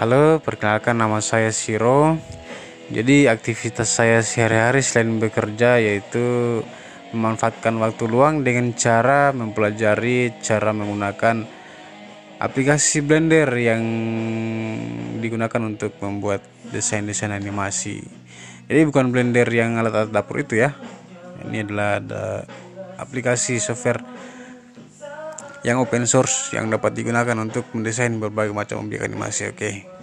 Halo, perkenalkan nama saya Siro. Jadi aktivitas saya sehari-hari selain bekerja yaitu memanfaatkan waktu luang dengan cara mempelajari cara menggunakan aplikasi Blender yang digunakan untuk membuat desain-desain animasi. Jadi bukan Blender yang alat-alat dapur itu ya. Ini adalah ada aplikasi software yang open source yang dapat digunakan untuk mendesain berbagai macam objek animasi oke okay.